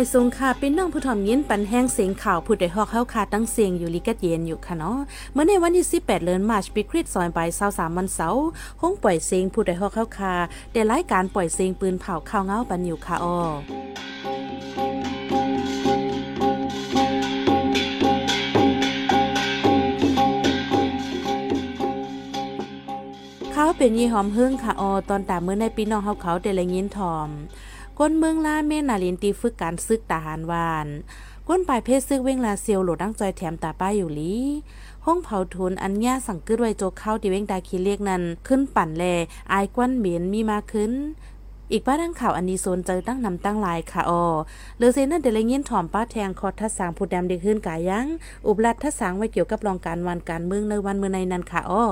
อยสูงค่ะเป็นน้องผู้ถ่อมยินปันแห้งเสียงข่าวผู้ใดฮอกเฮาคาตั้งเสียงอยู่ลิกัดเย็นอยู่ค่ะเนาะเมื่อในวันที่ 18 เดือนมาร์ชปีคริสต์2 5 23วันเสาร์ห้องปล่อยเสียงผู้ใดฮอกเฮาคาได้รายการปล่อยเสียงปืนเผาข่าวเงาปันอยู่ค่ะอ้อเขาเป็นยี่หอมเฮิงค่ะออตอนตามเมื่อในปีน้องเฮาเขาได้ลยินทอม ก้นเมืองลาเมนาลินตีฝึกการซึกทหารวานก้นปลายเพศซึกเว้งลาเซียวโหลดดังจอยแถมตาป้ายอยู่ลีห้องเผาทุนอันญ่าสั่งกึดไว้โจเข้าที่เว้งดาคีเรียกนั้น ขึ้นปั่นแลอายกวนเหม็นมีมาขึ้นอีกป้าดังข่าวอันนี้โซนเจอตั้งนำตั้งลายค่ะออเลอเซนั่นเดลเงียนถ่อมป้าแทงคอทัดสางผู้ดำเด็กขึ้นกายัง อุบลัดทัดสางไว้เกี่ยวกับรองการวันการเมืองในวันเมื่อในนั้นค่ะออ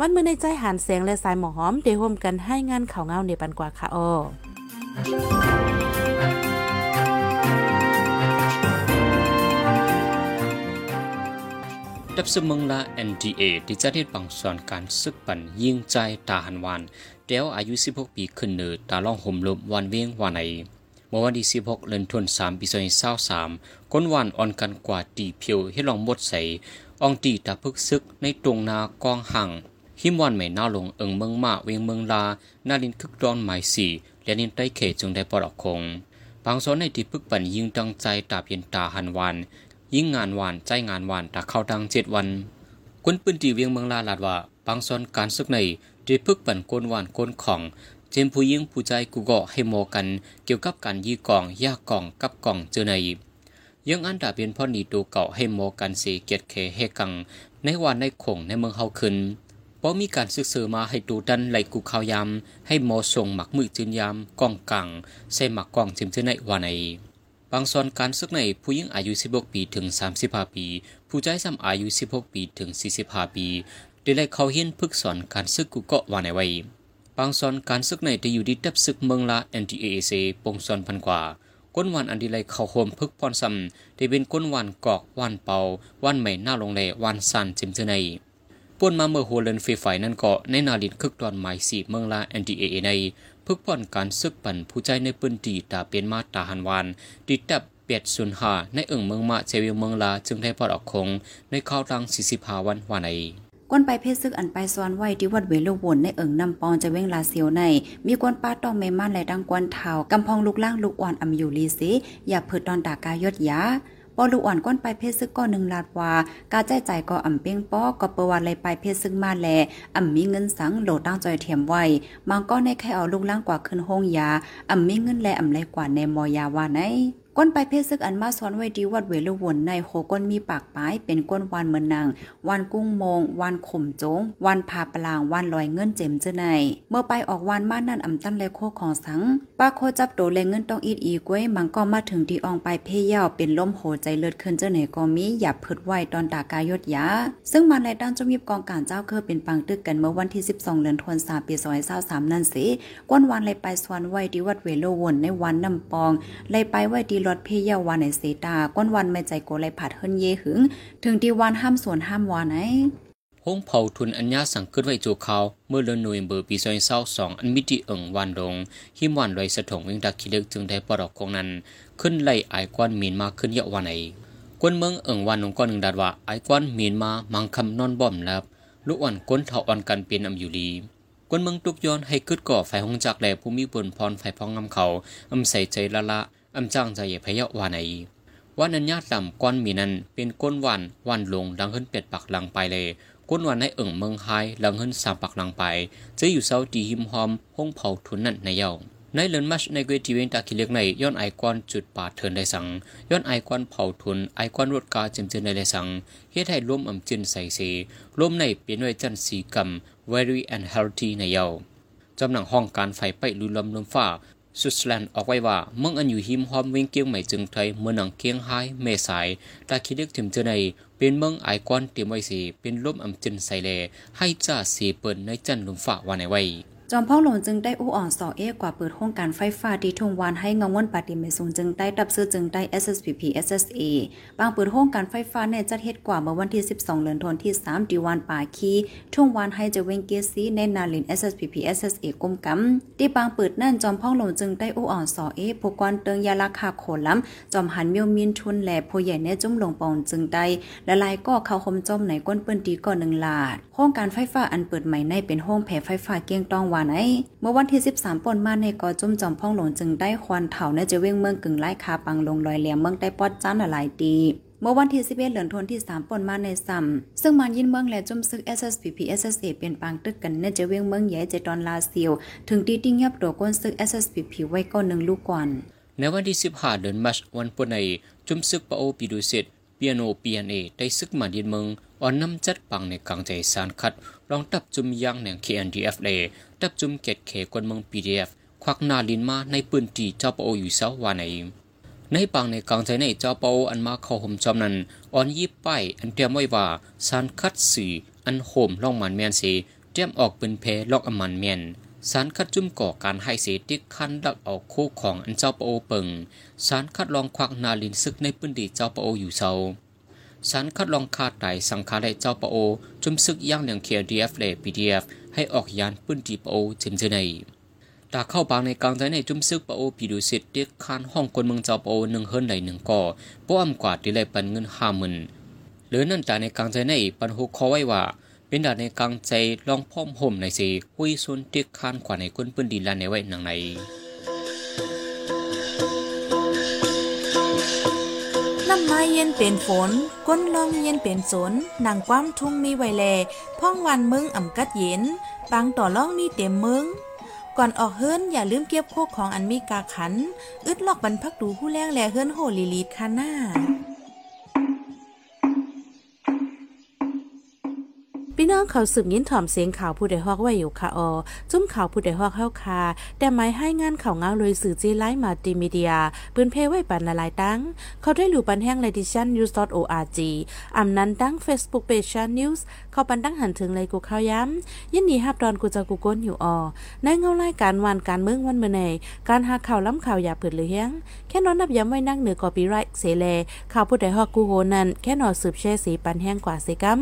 วันเมื่อในใจหันแสงและสายหมอหอมเดโฮมกันให้งานข่าวเงาในปันกว่าค่ะออ ดับสมึงละ NDA ที่จะได้บังสอนการซึกปั่นยิงใจตาหันวานเดียวอายุ 16 ปีขึ้นเนือตาล่องห่มลมวันเวียงวันไหนเมื่อวันที่ 16 เดือนธันวาคมปี2023ก้นวันอ่อนกันกว่าตีเพียวให้ลองหมดใส่อองตีตาพึกซึกในตรงนากองห่างหิมวันไม่น่าลงเอิงเมืองมาเวียงเมืองลา นาลินคึกดอนหมายสี่ และนินใต้เขตจึงได้ปลอดคงบางส่วนในที่พึกปันยิงตั้งใจตาเพียนตาหันวัน ยิ่งงานหวานใจงานหวานถ้าเข้าดังเจ็ดวันกวนปืนตีเวียงเมืองลาลาดว่าบางส่วนการซึกในได้พึกปั่นกนหวานโกนของเจมผู้ยิ่งผู้ใจกูเกาะให้โมกัน เกี่ยวกับการยีกองยากกองกับกองเจอในยังอันดาเป็นพ่อหนีตูเก่าให้โมกันสีเกียรเคเฮกัง ในวันในคงในเมืองเฮาขึ้น เพราะมีการซึกเสือมาให้ดูดันไหลกูขาวยำให้โมอส่งหมักมือจืนยำกองกังใส่หมักกองจิมเจอในวันในบางส่วนการซึกในผู้หญิงอายุ 16 ปีถึง 35 ปี ผู้ใจซ้ำอายุ 16 ปีถึง 45 ปีได้ไล่เขาเฮียนพึกสอนการซึกกุเกาะวานในไว้บางส่วนการซึกในจะอยู่ดีดับซึกเมืองละ NTAC ปงสอนพันกว่าก้นวันอันดีไลเขาโฮมพึกพรซ้ำได้เป็นก้นวันกอกวันเปาวันใหม่หน้าลงเลวันสันจิมเจใน ป่นมาเมื่อโฮเลนเฟไฟนั่นก็ในนาลินคึกตอนหมายสีเมืองละ NTAA ในพึกพ่อนการซึกปั่นผู้ใจในปืนตีตาเป็นมาตาหันวานติดดับเปียดสุนหาในเอิงเมืองมาเจวิเมืองลาจึงได้พอดออกคงในข้าวรังสี่สิบหาวันวานในก้นไปเพศซึกอันไปซ้อนไว้ที่วัดเวลุวนในเอิงนำปองจะเว้งลาเซียวใน มีกวนป้าต้องเมมันและดังกวนเทากำพองลูกล่างลูกอ่อนอำอยู่ลีสิอย่าเพิดตอนตากายดยา ปอลูกอ่อนก้นไปเพศซึกก็หนึ่งลาดว่ากาใจใจก็อ่ำเปียงป้อก็เปวันเลยไปเพศซึกมาแลอ่ำมีเงินสังโหลดตั้งจอยเทียมไว้มังก็ในแค่เอาลูกล่างกว่าขึ้นห้องยาอ่ำมีเงินแลอ่ำไรกว่าในมอยาว่าไหน ก้นไปเพศซึกอันมาซ้อนไว้ดีวัดเวลุวนในโหก้นมีปากปายเป็นก้นวานเมือนนางวันกุ้งมงวันข่มโจงวันพาปลางวันลอยเงินเจมเจอใน เมื่อไปออกวันมานั่นอำตั้นเลยโคของสังป้าโคจับโตแลเงินต้องอีดอีก้วยมันก็มาถึงที่อองไปเพยยาวเป็นล้มโหใจเลือดขึ้นเจ้าไหนก็มีอย่าพิดไหวตอนตากายดยาซึ่งมันในด้านจมีบกองการเจ้าเคยเป็นปังตึกกันเมื่อวันที่ 12เดือนธันวาคมปี2023นั่นสิก้นวันเลยไปสวนไว้ที่วัดเวลุวนในวันน้ำปองเลยไปไว้ีรถเพยยาวันในเซตาก้นวันไม่ใจโกไลผัดเฮินเยหึง ถึงที่วันห้ามสวนห้ามวานไหนห้องเผาทุนอัญญาสังเกิดไว้จูเขาเมื่อเดือนหน่วยเบอร์ปีซอยเศร้าสองอันมิติเอิงวันลงหิมวันลอยสะถงวิ่งดักคิเล็กจึงได้ปลดออกของนั้น ขึ้นไล่ไอควันมีนมาขึ้นเยอะวันไหนกวนเมืองเอิงวันลงก้อนหนึ่งดาดว่าไอควันมีนมามังคำนอนบ่อมแล้วลูกอ่อนก้นเถาอ่อนกันเป็นอำอยู่ลีกวนเมืองตุกย้อนให้กึดก่อไฟหงจักแหล่ผู้มีบนพรไฟพองงำเขาอำใส่ใจละละ อำจ้างใจใหญ่พยะวานไหนว่านันญาติลำก้อนมีนั้น เป็นก้นวันวันลงดังขึ้นเป็ดปักหลังไปเลยก้นวันในเอิ่งเมืองไฮหลังขึ้นสามปักหลังไปจะอยู่เศร้าดีหิมหอมห้องเผาทุนนั่นในเย้าในเลินมัชในเวทีเวนตาคิเล็กในย้อนไอคอนจุดปาดเทินได้สังย้อนไอคอนเผาทุนไอคอนรถกาจิมจินได้สังเฮ็ดให้ร่วมอำจินใส่เสร่วมในเปลี่ยนไว้จันสีกำ very and healthy ในเยาจำหนังห้องการไฟไปลุลำลมฟ้า สุดแลนด์ออกไว้ว่าเมืองอันอยู่หิมหอมเวงเกียงใหม่จึงไทยเมืองหนังเกียงไฮเมสายตาคิดเล็กถึงเจอในเป็นเมืองไอคอนเตรียมไว้สีเป็นร่มอำจินใส่เลให้จ่าสีเปิดในจันลุมฝาวันในไว้ จอมพ่องหลงจึงได้อู้อ่อนสอเอกว่าเปิดโครงการไฟฟ้าที่ทุ่งวานให้งงวนปฏิเมสูงจึงได้ดับซื้อจึงได้ SSPP SSA บางเปิดโครงการไฟฟ้าในจัดเฮ็ดกว่าเมื่อวันที่ 12เดือนธันวาคมที่3ดีวานป่าคีทุ่งวานให้จะเวงเกซีในนาลิน SSPP SSA กุมกำที่บางเปิดนั่นจอมพ่องหลงจึงได้อู้อ่อนสอเอผู้กวนเติงยาราคาโขล้ำจอมหันเมียวมินทุนแหลผู้ใหญ่ในจุ่มลงปองจึงได้ละลายก็เข้าคมจมในก้นเปิ้นตีก่อนหนึ่งลาดโครงการไฟฟ้าอันเปิดใหม่ในเป็นห้องแผไฟฟ้าเกียงตองวานไอเมื่อวันที่ 13ปนมาในกอจุ่มจอมพ่องหลงจึงได้ควันเถาในจะเว้งเมืองกึ่งไล่คาปังลงลอยเหลี่ยมเมืองได้ปอดจ้านหลายตีเมื่อวันที่ 11เดือนธันที่ 3ปนมาในซ้ำซึ่งมันยินเมืองและจุ่มซึก SSPP SSA เป็นปางตึกกันในจะเว้งเมืองใหญ่เจดอนลาเซียวถึงตีติ้งยับตัวก้นซึก SSPP ไว้ก้อนหนึ่งลูกก่อนในวันที่ 15 เดือนมัชวันปนในจุ่มซึกปะโอปิดูเซต เปียโน PNA ได้ซึกมายินเมืองอ่อนน้ำจัดปังในกลางใจสารคัดลองตับจุ่มยางแหนง KNDF เลตับจุ่มเกตเคกวนเมือง PDF ควักนาลินมาในปืนตีเจ้าปะโออยู่เสาวานในในปังในกลางใจในเจ้าปะโออันมาเข้าห่มจอมนั้นอ่อนยิบป้ายอันเตรียมไว้ว่าสารคัดสีอันโหมล่องมันแมนสีเตรียมออกเป็นเพลลอกอมันแมน สารคัดจุ่มก่อการให้เสติคันดักออกคู่ของอันเจ้าปโอเปิงสารคัดลองควักนาลินซึกในปื้นตีเจ้าปโออยู่เสาสารคัดลองคาดไตสังคาได้เจ้าปโอจุมซึกย่างเหลียง KDF และ PDF ให้ออกยานปื้นตีปโอเจนเจในตาเข้าบางในกลางใจในจุมซึกปโอปีดูสิทธิ์เด็กคานห้องคนเมืองเจ้าปโอหนึ่งเฮิรนไหลหนึ่งก่อป้อมกว่าที่เลยปันเงินห้าหมื่นหรือนั่นตาในกลางใจในปันหุคอไว้ว่า เป็นดาในกลางใจลองพ่อมห่มในสีหุยซุนเด็กคานขวาในก้นปืนดีลานในไว้หนังในน้ำไม้เย็นเป็นฝน ก้นลองเย็นเป็นสนนางความทุ่งมีไวแลพ่องวันมึงอ่ำกัดเย็นปังต่อล่องมีเต็มมึงก่อนออกเฮิรนอย่าลืมเก็บโคกของอันมีกาขัน อึดลอกบรรพักดูผู้แรงแลเฮิรนโหลีลีดคาน้า พี่น้องเขาสืบยินถ่อมเสียงข่าวผู้ใดฮอกไว้อยู่ค่ะออจุ้มข่าวผู้ใดฮอกเข้าคาแต่หมายให้งานข่าวเงาเลยสื่อจีไลมาติมีเดียปืนเพไว้ปันละลายตั้ง เขาได้หลู่ปันแห้งเลดิชันนิวส์ .org อำนั้นตั้ง Facebook Page ชันนิวส์เขาปันตั้งหันถึงเลยกูเข้าย้ำยินดีฮับดอนกูจะกูก้นอยู่ออในเงารายการวันการเมืองวันเมื่อในการหาข่าวล้ำข่าวอย่าเปิดเลยเฮียงแค่นอนนับย้ำไว้นั่งเหนือกอปีไรเสเลข่าวผู้ใดฮอกกูโหนั่นแค่นอสืบแช่สีปันแห้งกว่าสิกัม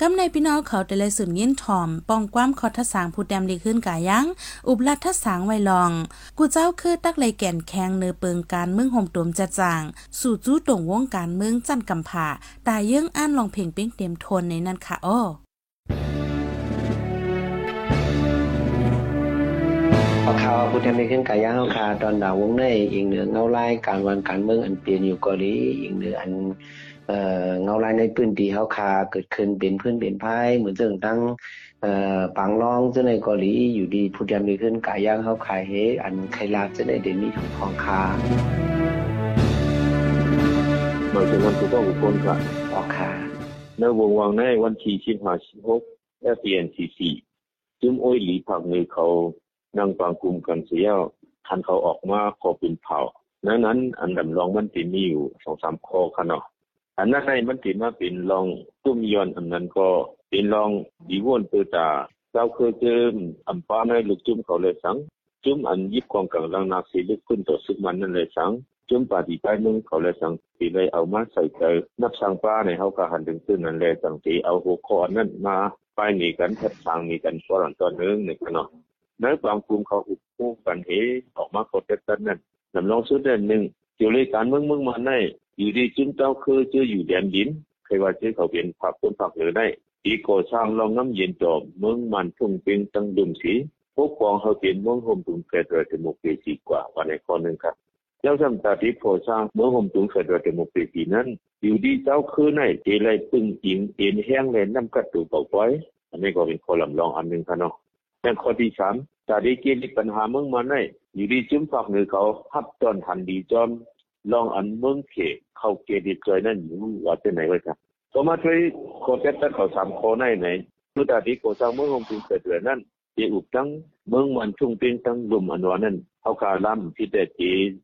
กัมในพี่น้องเขาแต่เลยสืบยิ้นถ่อม ป้องความคอทัศางผู้แดมดีขึ้นกายัง อุบลัดทัศางไว้ลอง กูเจ้าคือตักเลยแก่นแข็งเนือเปิงการเมืองห่มตวมจะจาง สู่จู้ตรงวงการเมืองจันกำผาตายเยื่องอ่านลองเพลงเป้งเต็มทนในนั้นค่ะอ้อพอข่าวพุทธมิขึ้นกายางคาตอนดาววงในอีกเหนือเงาไลายการวันการเมืองอันเปลี่ยนอยู่กาหลีอีกเหนืออัน เอ่อเงาลายในพื้นที่เฮาคาเกิดขึ้นเป็นพื้นเป็นภายเหมือนเรื่องทั้งเอ่อปังรองซึ่งในเกาหลีอยู่ดีพุทธมิขึ้นกายางเฮาคายเฮอันไคลาซึ่งในเดนมีของของคาหมายถึงวันทุกข์ทุกคนครับออกคาในวงวางในวันที่สิบห้าสิบหก FPNCC จึงโอ้ยหลีผักในเขานั่งฟังกลุ่มกันเสียทันเขาออกมาขอเป็นเผ่านั้นนั้นอันดำรองมันติมีอยู่สองสามข้อค่ะเนาะ อันนั้นในมันติมาเป็นรองตุ้มยอนอันนั้นก็เป็นรองดีวนเตอตาเจ้าเคยเจออัมป้าในลูกจุ่มเขาเลยสังจุ่มอันยิบกองกลางลังนาสีลึกขึ้นต่อซึกมันนั่นเลยสังจุ่มปาดีใต้มึงเขาเลยสังปีเลยเอามาใส่ใจนับสังป้าในเฮาก็หันถึงซึ่งนั่นเลยสังสีเอาหัวคอนั่นมาไปหนีกันแทบทางมีกันฝรั่งตอนนึงในขณะในบางกลุ่มเขาอุบคู่กันเฮออกมาโคเตตันนั่นนำลองสุดเด่นหนึ่ง เกี่ยวเลยการเมืองเมืองมาในอยู่ดีจุ่มเจ้าคือเจออยู่แดนดินใครว่าเจอเขาเป็นผักคนผักหรือได้อีก่อสร้างลองน้ำเย็นจอมเมืองมันทุ่งเป็นตั้งดุมสีพวกกองเขาเป็นเมืองห่มตุงเฟดเรอร์เดโมครซีกว่าวันในข้อหนึ่งครับแล้วทำตาที่พอสร้างเมืองห่มตุงเฟดเรอร์เดโมครซีนั้น อยู่ดีเจ้าคือในเจไรปึ้งอิงเอ็นแห้งเลยน้ำกัดตูเป่าป้อยอันนี้ก็เป็นข้อลำลองอันหนึ่งครับเนาะแต่ข้อที่สามตาดีเกี่ยวปัญหาเมืองมันในอยู่ดีจุ่มฝักหรือเขาฮับตอนทันดีจอม ลองอันเมืองเขเขาเกดีจอยนั่นอยู่ว่าจะไหนไว้ครับสมมติว่าโคเตตเขาสามโคในไหนคือตาดีโกสร้างเมืองห่มตุงเฟดเรอร์นั้นเจอุบตั้งเมืองมันชุ่งเป็นตั้งดุมอันวานั้นเขาการล้ำที่แต่เจ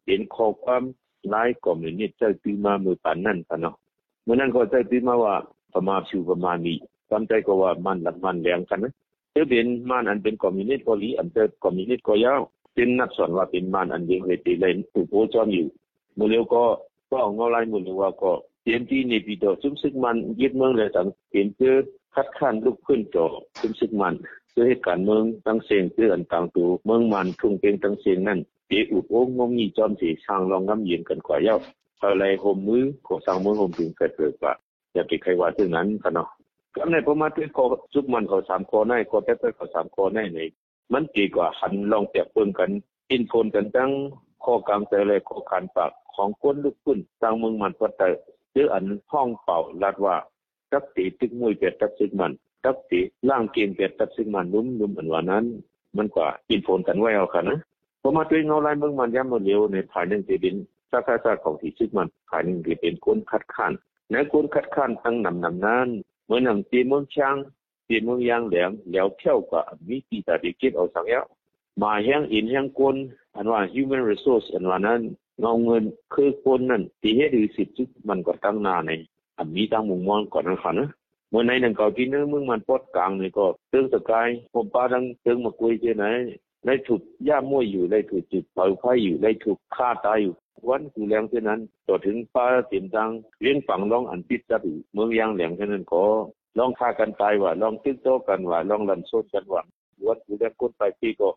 เห็นข้อความไล่คอมมิวนิสต์เจ้าตีมามือปันนั่นกันเนาะเมื่อนั้นก็เจ้าตีมาว่าประมาณชิวประมาณนี้ความใจก็ว่ามันหลักมันแรงกันนะเจะเป็นมานอันเป็นคอมมิวนิสต์เกาหลีอันเป็นคอมมิวนิสต์ก็ยาวเป็นนักสอนว่าเป็นมานอันเดียวเฮติเลนถูกโพจอมอยู่ มื้อเร็วก็ก็เอาเงาลายมื้อเร็วว่าก็เตรียมที่ในปีดอซุมซึกมันยึดเมืองเลยสังเป็นเพื่อคัดค้านลุกขึ้นจอซุมซึกมันคือเหตุการเมืองตั้งเสียงคืออันต่างตูเมืองมันทุ่งเป็นตั้งเสียงนั้นเปอุดโอ้งงมีจอมสีช่างรองน้ำเย็นกันกว่าเยาอะไรโฮมมือของสร้างเมืองโฮมถึงเกิดเกิดว่าจะไปใครว่าถึงนั้นคะเนาะก็ในประมาณที่ก็ซุกมันขาสามคอในก็แป๊บๆขาสามคอในในมันดีกว่าหันลองเปรียบเทียบกันอินโฟนกันตั้งข้อกลางแต่เลยข้อการปาก ของคนลุกขึ้นสร้างเมืองมันก็แต่หรืออันห้องเป่าลัดว่าตักตีตึกมวยเปียดตักซึกมันตักตีล่างเกมเปียดตักซึกมันนุ่มนุ่มอันว่านั้น มันกว่าอินโฟนกันไว้เอาค่ะนะพอมาด้วยเงาลายเมืองมันย่ำมาเร็วในภายหนึ่งจะเป็นสาขาสาของที่ซึกมันภายหนึ่งเป็นคนคัดค้านในคนคัดค้านตั้งนำนำนั้นเมื่อหนังตีเมืองช้างตีเมืองยางแหลมแล้วเที่ยวกับมีปีตาดิกิจเอาสังเยามาแห้งอินแห้งคนอันว่า human resource อันว่านั้น เงาเงินคือคนนั้นที่เฮ็ดหรือสิทธิ์มันก็ตั้งนาในอันมีตั้งมุมมองก่อนนั้นค่ะนะเมื่อในหนังเก่าที่นึงมึงมันปดกลางนี่ก็เติงสกายผมป้าทั้งเติงมาคุยเจไหนได้ถูกย่ามวยอยู่ได้ถูกจุดเผาไฟอยู่ได้ถูกฆ่าตายอยู่วันกูแรงเช่นนั้นต่อถึงป้าเตียมตังเลี้ยงฝังร้องอันปิดจับอยู่เมืองยางแหลงเช่นนั้นก็ลองฆ่ากันตายว่าลองตึกโตกันว่าลองลันโซดกันว่าวันกูแรงคนไปที่ก็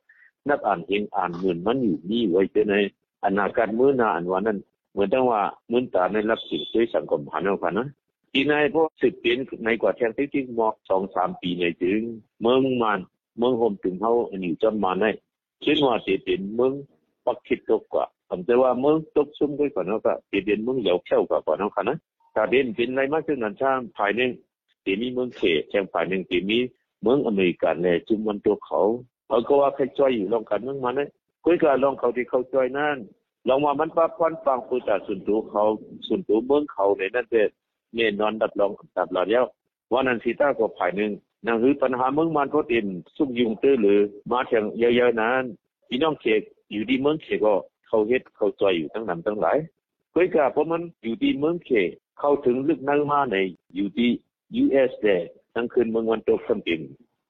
นักอ่านเองอ่านเหมือนมันอยู่นี่ไว้เจใน อนาคตมื้อนาอันว่านั้นเหมือนตั้งว่ามื้อตาในรับสิ่งด้วยสังคมผ่านเอาค่ะนะที่ในพวกสิบปีในกว่าแทงที่จริงมอกสองสามปีในถึง เมืองมันเมืองโฮมถึงเขาอันอยู่จำมาในเช่นว่าติเป็นเมืองปักคิดตกกว่าผมจะว่าเมืองตกซุ่มด้วยก่อนนะก็ติเป็นเมืองเหลียวเข้ากว่าก่อนนะค่ะนะถ้าเด่นเป็นไรมากขึ้นนั้นช่างภายในตีมีเมืองเขตแทงภายหนึ่งตีมีเมืองอเมริกันเนี่ยจุ่มมันตัวเขาเขาก็ว่าใครจ้อยอยู่ลองกันเมืองมันเนี่ย คุยกันลองเขาที่เขาจอยนั่นลองว่ามันปะพอนฟังคุยจากส่วนตัวเขาส่วนตัวเมืองเขาในนั่นเป็นเน่นอนดับลองดับหลอดแล้ววันนั้นสีตาก็ภายหนึ่งนั่นคือปัญหาเมืองมันก็เต็มซุ่มยุงตื้อหรือมาเถียงเยอะๆนั้นพี่น้องเขตอยู่ที่เมืองเขตก็เขาเฮ็ดเขาจอยอยู่ทั้งนั้นทั้งหลายคุยกันเพราะมันอยู่ที่เมืองเขตเข้าถึงลึกนั่งมาในอยู่ที่ US แต่ทั้งคืนเมืองวันตกทั้งเป็น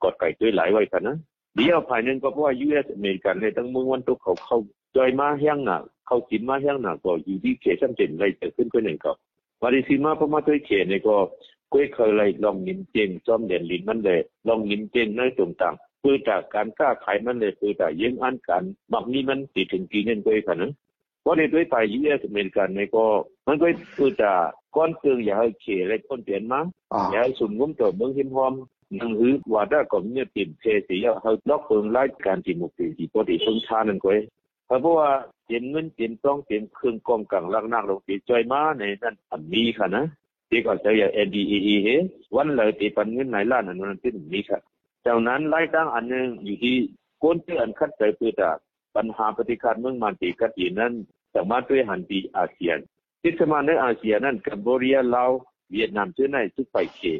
กอดไก่ด้วยหลายไว้กันนะ เดียวภายนึงก็เพราะว่า US อเมริกันในทั้งเมือวันตกเขาเขาจอยมาแห้งหนักเขากินมาแห้งหนักก็อยู่ที่เขตชั้นเจนไรจะขึ้นคนหนึ่งก็วาริซีมาพมาด้วยเขตในก็กล้วยเคยเลยลองยินเจงจอมเด่นลินมันเลยลองยินเจงในตรงต่างเพื่อจากการค้าขายมันเลยเพื่อจากยังอันกันบักนี้มันติดถึงกี่เงินก้วยค่นะเพราะในด้วยไป US อเมริกันในก็มันก็เพื่อจากก้อนเตืองอย่าให้เขตอะไรก้อนเปลี่ยนมาอย่าให้สุ่มงุ้มตัวเมืองหิมหอม นังหือว่าได้ก็มีติ่มเพสีเฮาล็อกเปิงรายการที่มุกที่ปกติสงชานั่นก้อยเพราะว่าเห็นเงินเต็มต้องเต็มเครื่องกองกลางลักนักลงตีจอยมาในนั้นมีค่ะนะที่ก็จะอย่า NDEE เฮวันเลยตีปันเงินไหนล้านอันนั้นเป็นมีค่ะจากนั้นรายตั้งอันหนึ่งอยู่ที่ก้นเตือนคัดใจเพื่อจากปัญหาปฏิการเมืองมันตีกัดยีนั้นสามารถด้วยหันตีอาเซียนที่สมาในอาเซียนนั้นกัมพูชาลาวเวียดนามชื่อในทุกไปเขม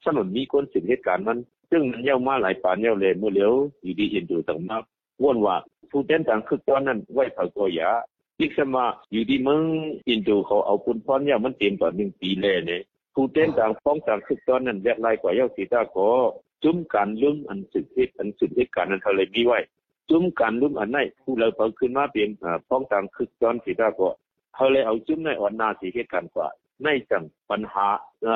เซียนนมีคนหนึ่งก็สีปล่อยมมาอุบุเยอะสั่งเหตุกอันมีลองขึ้นมาทางนี้สักขึ้นมือกว่าสนุนมีคนสินเหตุการณ์มัน ซึ่งมันเย้ามาหลายปานเย้าเลยเมื่อเลี้ยวอยู่ดีอินดูต่างมากว่นว่าผู้เต้นต่างคือตอนนั้นไว้เผาตัวยาอีกสมาอยู่ที่เมืองอินโดเขาเอาคุณพรเนี่ยมันเต็มต่อหนึ่งปีเลยเนี่ยผู้เต้นต่างฟ้องต่างคือตอนนั้นแยกลายกว่าเย้าสีตาขอจุ้มการลุ่มอันสุดเหตุอันสุดเหตุการนั้นเขาเลยมีไว้จุ้มการลุ่มอันไหนผู้เราเปิดขึ้นมาเป็นฟ้องต่างคือตอนสีตาก็เขาเลยเอาจุ้มในอ่อนนาสีเหตุการณ์กว่า ในจังปัญหา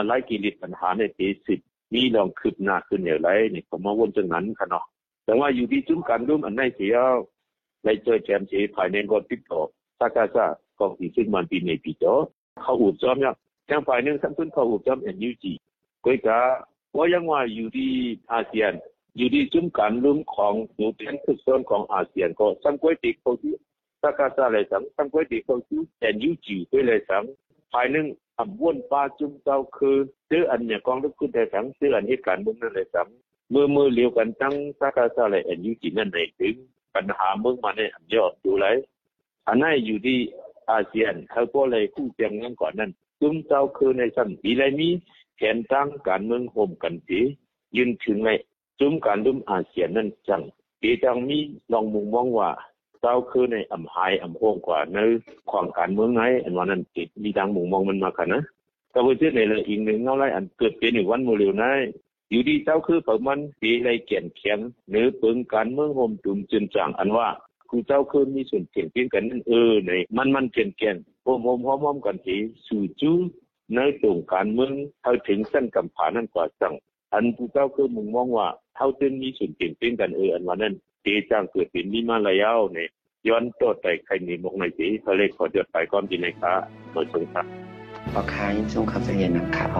ไล่กิริปัญหาในตีสิบมีลองคืบหน้าขึ้นอย่างไรนี่ผมมาวนจังนั้นค่ะเนาะแต่ว่าอยู่ที่จุ้มการรุ่มอันไหนเสียในเจอแจมเสียภายในก็ติดต่อสักกะก็ที่ซึ่งมันปีในปีต่อเขาอุดจอมเนี่ยจังฝ่ายหนึ่งทั้งทุนเขาอุดจอมเอ็นยูจีก็กะว่ายังว่าอยู่ที่อาเซียน อยู่ที่จุ้มการรุ่มของอยู่เป็นทุกโซนของอาเซียนก็สังกวยติดเขาที่สักกะเลยสังสังกวยติดเขาที่เอ็นยูจีก็เลยสังภายหนึ่ง อับวนปลาจุ้มเจ้าคือซื้ออันเนี่ยกองทุกขึ้นแต่สังซื้ออันเหตุการณ์มึงนั่นเลยสังมือมือเลียวกันตั้งสากาซาเลยอันอยู่ที่นั่นในถึงปัญหาเมืองมาเนี่ยยอดอยู่ไรอันนั้นอยู่ที่อาเซียนเขาก็เลยคู่เจียงนั้นก่อนนั้นซุมเจ้าคือในสันปีไรมีแผนตั้งการเมืองโฮมกันสียืนถึงในซุมการดุมอาเซียนนั้นจังปีจังมีลองมุงมองว่า เจ้าคือในอำหายอำโฮงกว่าในความการเมืองไงอันว่านั้นติดมีดังมุงมองมันมากันนะก็เพื่อในเลยอีกหนึ่งเงาไรอันเกิดเป็นหนึ่วันโมเรลนะอยู่ดีเจ้าคือประมันปีไรเกียนเขียงเนื้อปึงการเมืองโฮมจุมจึนจังอันว่าคือเจ้าคือมีส่วนเกี่ยงเกี่ยงกันเออในมันมันเกี่ยงเกี่ยงโฮมโฮมหอมหอมกันทีสู่จู้ในตรงการเมืองเท่าถึงเส้นกำผานั่นกว่าจัง อันผู้เจ้าคือมุงมองว่าเท่าจึงมีส่วนเกี่ยงเกี่ยงกันเอออันว่านั้นตีจังเกิดเป็นมีมาลายาวเนี่ยย้อนตัวไปใครมีมกในสีทะเลขอจดไปความจริงในค้าโดยสงสัยพอค้ายินทรงคำเสถียรนำข่าว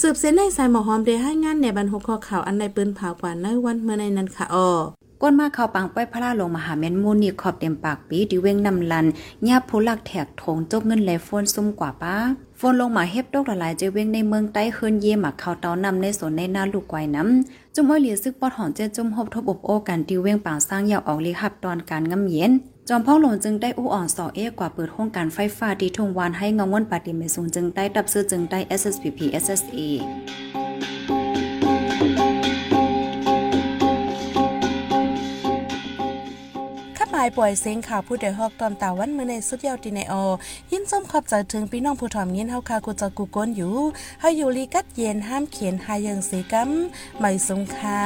สืบเส้นในสายหมอหอมได้ให้งานในบรรหุข้อข่าวอันในปืนเผากว่าในวันเมื่อในนั้นค่ะออ ก้นมาเข้าปังป้อยพระลาลงมหาแม่นมูนี่ขอบเต็มปากปีดิเว้งนำลันญาผู้ลักแถกถงจกเงินแลโฟนซุ่มกว่าป้าโฟนลงมาเฮ็บดอกละลายเจเว้งในเมืองใต้เฮินเยมาเข้าเตานำในสนในหน้าลูกไกวน้ำจุ่มอ้อยเหลียซึกปอดหอนเจจุ่มหบทบอบโอกันดิเว้งปางสร้างยาวออกลีหับตอนการงำเย็นจอมพ่อหลวงจึงได้อู้อ่อนสอเอกว่าเปิดโครงการไฟฟ้าดีทงวานให้งงวนปฏิเมสูงจึงได้ดับซื้อจึงได้ SSPP SSA ายปล่อยเสียงข่าวผู้ใดฮอกตอมตาวันเมื่อในสุดยาวตีในอยินส้มขอบใจถึงพี่น้องผู้ถ่อมยินเฮาคากูจะกูก้นอยู่เฮาอยู่ลีกัดเย็นห้ามเขียนหายังสีกัมไม่สงค่า